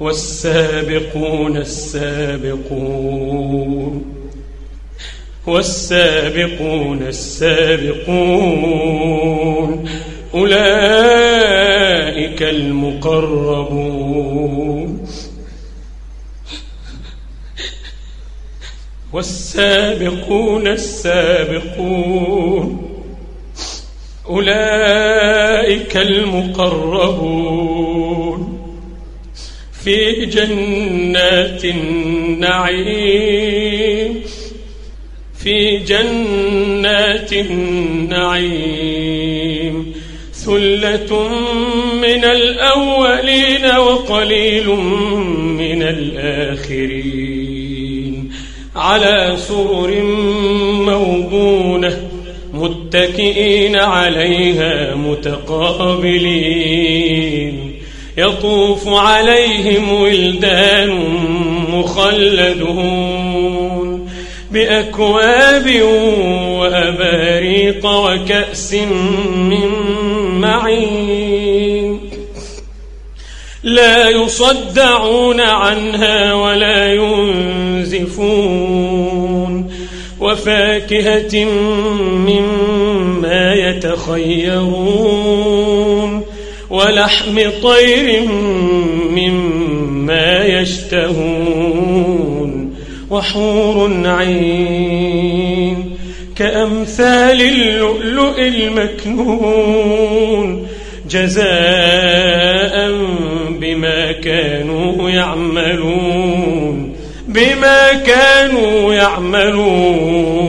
والسابقون السابقون والسابقون السابقون أولئك المقربون والسابقون السابقون أولئك المقربون في جنات النعيم في جنات النعيم. ثلة من الأولين وقليل من الآخرين. على سرر موضونة متكئين عليها متقابلين. يطوف عليهم ولدان مخلدون بأكواب وأباريق وكأس من معين. لا يصدعون عنها ولا ينزفون. وفاكهة مما يتخيرون. ولحم طير مما يشتهون وحور عين كأمثال اللؤلؤ المكنون جزاء بما كانوا يعملون بما كانوا يعملون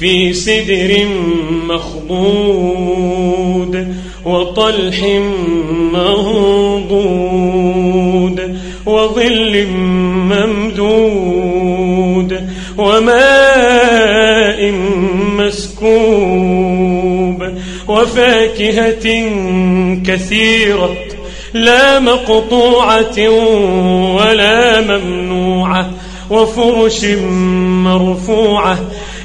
في سدر مخضود وطلح منضود وظل ممدود وماء مسكوب وفاكهة كثيرة لا مقطوعة ولا ممنوعة وفرش مرفوعة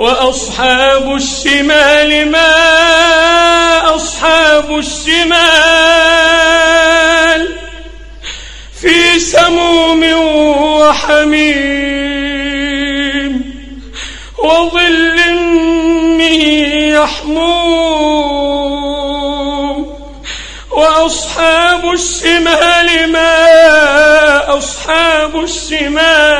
وأصحاب الشمال ما أصحاب الشمال في سموم وحميم وظل من يحموم وأصحاب الشمال ما أصحاب الشمال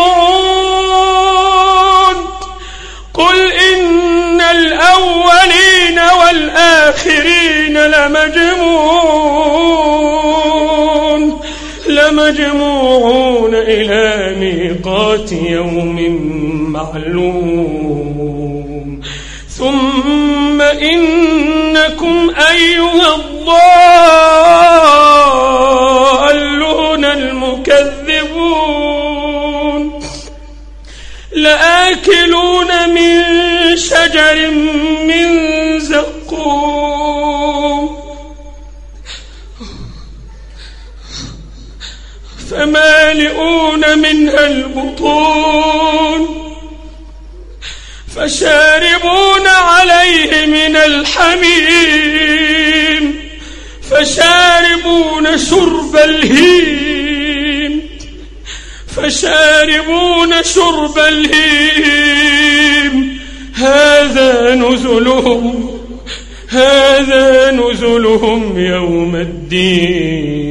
والآخرين لمجموعون لمجموعون إلى ميقات يوم معلوم. ثم إنكم أيها الضالون المكذبون. لآكلون من شجر من فمالئون منها البطون فشاربون عليه من الحميم فشاربون شرب الهيم فشاربون شرب الهيم هذا نزلهم هذا نزلهم يوم الدين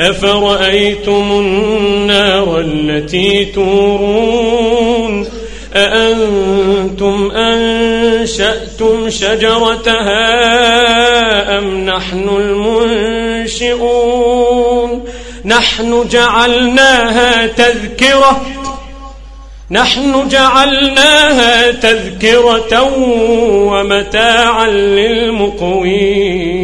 أفرأيتم النار التي تورون أأنتم أنشأتم شجرتها أم نحن المنشئون نحن جعلناها تذكرة نحن جعلناها تذكرة ومتاعا للمقوين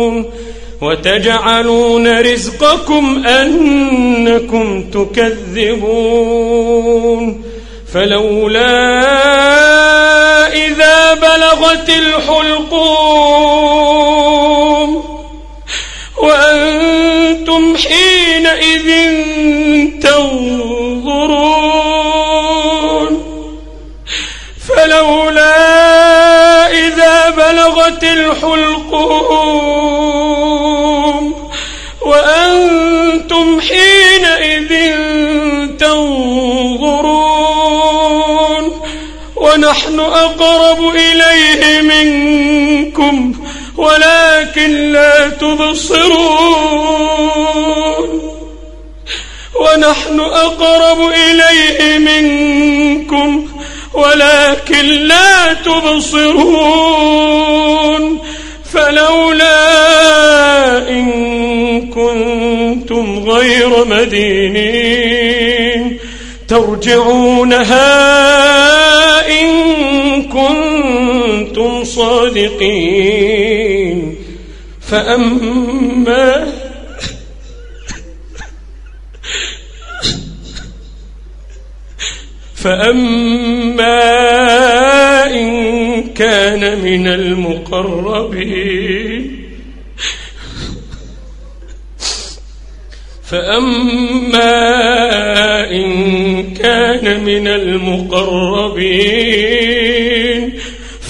وتجعلون رزقكم أنكم تكذبون فلولا إذا بلغت الحلقوم وأنتم حينئذ تنظرون فلولا إذا بلغت الحلقوم ونحن أقرب إليه منكم ولكن لا تبصرون. ونحن أقرب إليه منكم ولكن لا تبصرون. فلولا إن كنتم غير مدينين ترجعونها كنتم صادقين. فأما فأما إن كان من المقربين. فأما إن كان من المقربين.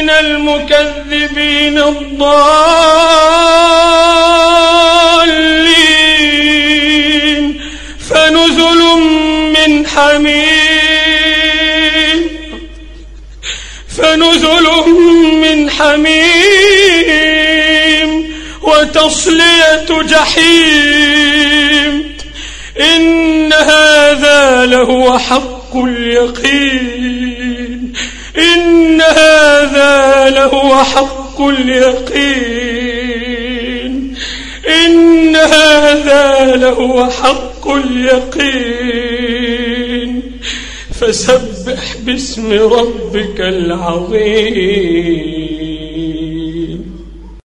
من المكذبين الضالين. فنزل من حميم. فنزل من حميم. وتصلية جحيم. إن هذا لهو حق اليقين. إن هذا لهو حق اليقين. إن هذا لهو حق اليقين. فسبح باسم ربك العظيم.